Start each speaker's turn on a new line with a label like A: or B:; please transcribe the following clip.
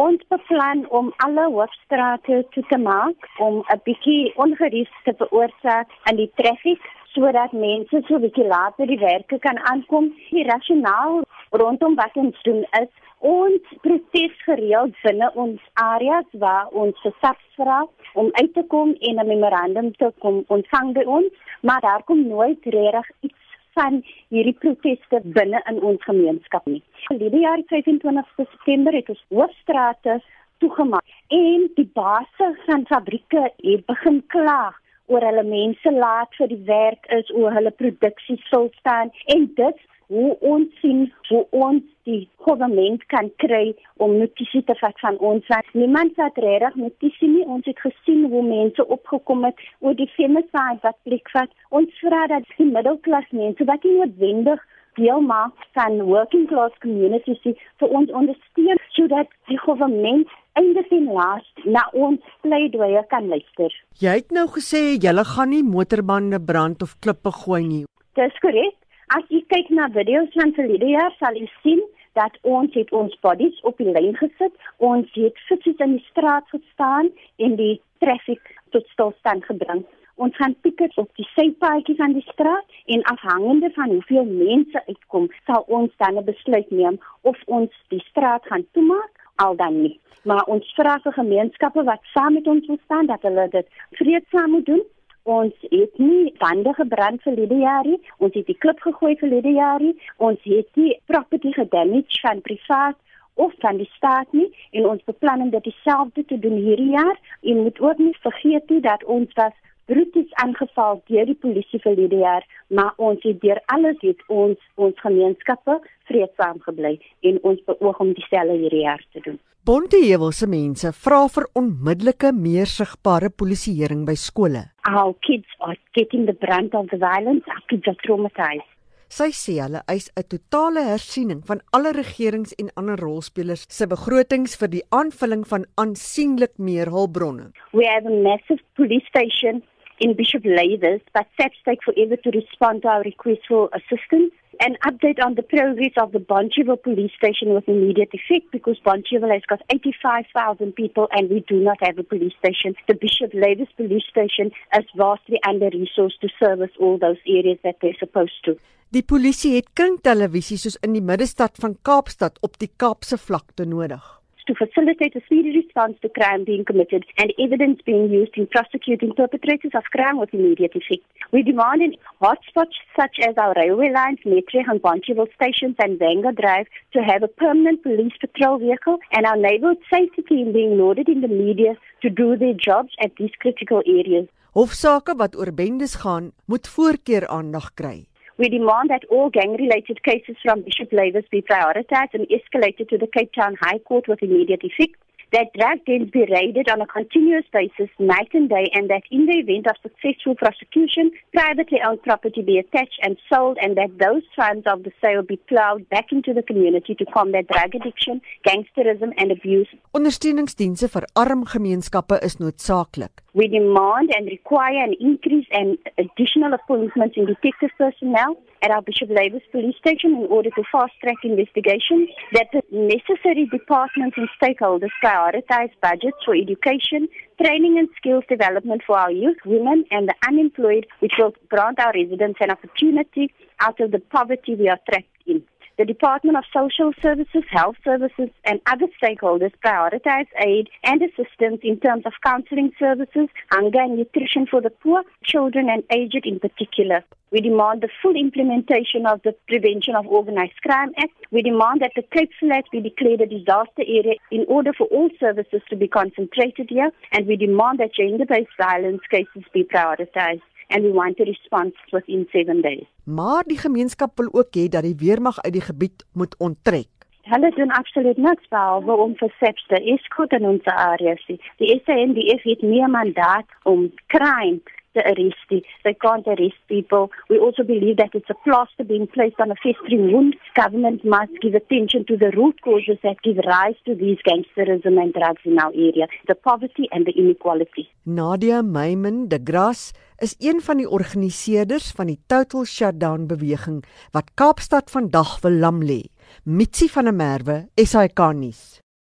A: Ons beplan om alle hoofstrate toe te maak om 'n bietjie ongerief te veroorsaak aan die traffic sodat mense so 'n bietjie later die werke kan aankom. Die rasionaal rondom wat ons doen is ons protes gereeld binne ons areas waar ons gesag vra om uit te kom en 'n memorandum te kom ontvang by ons, maar daar kom nooit regtig iets van hierdie proteste binne in ons gemeenskap nie. Die jaar 25 September het ons hoofstrate toegemaak en die basse van fabrieke het begin kla oor hulle mense laat vir die werk is oor hulle produksie stil staan en dit hoe ons sien hoe ons die regering kan kry om notisie te vat van ons wat niemand het reg notisie nie ons het gesien hoe mense opgekom het oor die femicide wat plek vat ons vra dat die middelklas mense wat nie noodwendig deel maak van working class communities vir ons ondersteun sodat die regering eindig en laas na ons pleidooie kan luister.
B: Jy het nou gesê jy gaan nie motorbande brand of klippe gooi nie.
A: Dis korrek. As jy kyk na video's van verlede jaar, sal jy sien dat ons het ons bodies op die lyn gesit. Ons het fitsies in die straat gestaan en die traffic tot stilstand gebring. Ons gaan piket op die sypaadjies aan die straat en afhangende van hoeveel mense uitkom, sal ons dan 'n besluit neem of ons die straat gaan toemaak al dan nie. Maar ons vra vir gemeenskappe wat saam met ons wil staan dat hulle dit vreedsaam moet doen Ons het nie bande gebrand die jaar nie. Ons het die klip gegooi die jaar nie. Ons het nie property gedamage van privaat of van die staat nie en ons beplan om dit dieselfde te doen hierdie jaar. En moet ook nie vergeet nie dat ons was bruties aangeval deur die polisie die jaar, maar ons het deur alles het ons ons gemeenskappe vreedsaam gebly en ons beoog om dieselfde hierdie jaar te doen.
B: Bonteheuwelse mense vra vir onmiddellike meer sigbare polisieering by skole.
A: Our kids are getting the brunt of the violence. Our kids are traumatized.
B: Sy sê hulle eis 'n totale hersiening van alle regerings en ander rolspelers se begrotings vir die aanvulling van aansienlik meer hulpbronne.
A: We have a massive police station in Bishop Lathers, but SAPS take forever to respond to our request for assistance. An update on the progress of the Bonchevo police station with immediate effect because Bonchevo has got 85,000 people and we do not have a police station. The Bishop Lathers police station is vastly under-resourced to service all those areas that they're supposed to.
B: Die polisie het kringtelevisie soos in die middestad van Kaapstad op die Kaapse vlakte nodig
A: to facilitate a speedy response to crime being committed and evidence being used in prosecuting perpetrators of crime with immediate effect. We demand in hotspots such as our railway lines, Metro and Boncheville stations and Vanga Drive to have a permanent police patrol vehicle and our neighborhood safety team being loaded in the media to do their jobs at these critical areas.
B: Hofsaake wat oor bendes gaan, moet voorkeur aandag kry.
A: We demand that all gang-related cases from Bishop Lavis be prioritized and escalated to the Cape Town High Court with immediate effect. That drug dens be raided on a continuous basis, night and day, and that in the event of successful prosecution, privately owned property be attached and sold, and that those funds of the sale be plowed back into the community to combat drug addiction, gangsterism, and abuse.
B: Ondersteuningsdienste vir arm gemeenskappe is noodsaaklik.
A: We demand and require an increase and additional appointments in detective personnel at our Bishop Labour's police station in order to fast track investigations, that the necessary departments and stakeholders prioritize budgets for education, training and skills development for our youth, women and the unemployed, which will grant our residents an opportunity out of the poverty we are trapped. The Department of Social Services, Health Services, and other stakeholders prioritize aid and assistance in terms of counseling services, hunger and nutrition for the poor, children and aged in particular. We demand the full implementation of the Prevention of Organized Crime Act. We demand that the Cape Flats be declared a disaster area in order for all services to be concentrated here. And we demand that gender-based violence cases be prioritized. And we want a response within 7 days.
B: Maar die gemeenskap wil ook hê dat die weermag uit die gebied moet onttrek.
A: Hulle doen absoluut niks behalwe om vir SAPS te escort in ons areas. Die SANDF het nie 'n mandaat om crime to arrest. They can't arrest people. We also believe that it's a plaster being placed on a festering wound. Government must give attention to the root causes that give rise to these gangsterism and drugs in our area, the poverty and the inequality.
B: Nadia Meyman de Gras is een van die organiseerders van die Total Shutdown beweging wat Kaapstad vandag wil lam lê. Mitsi van der Merwe, SAK nuus.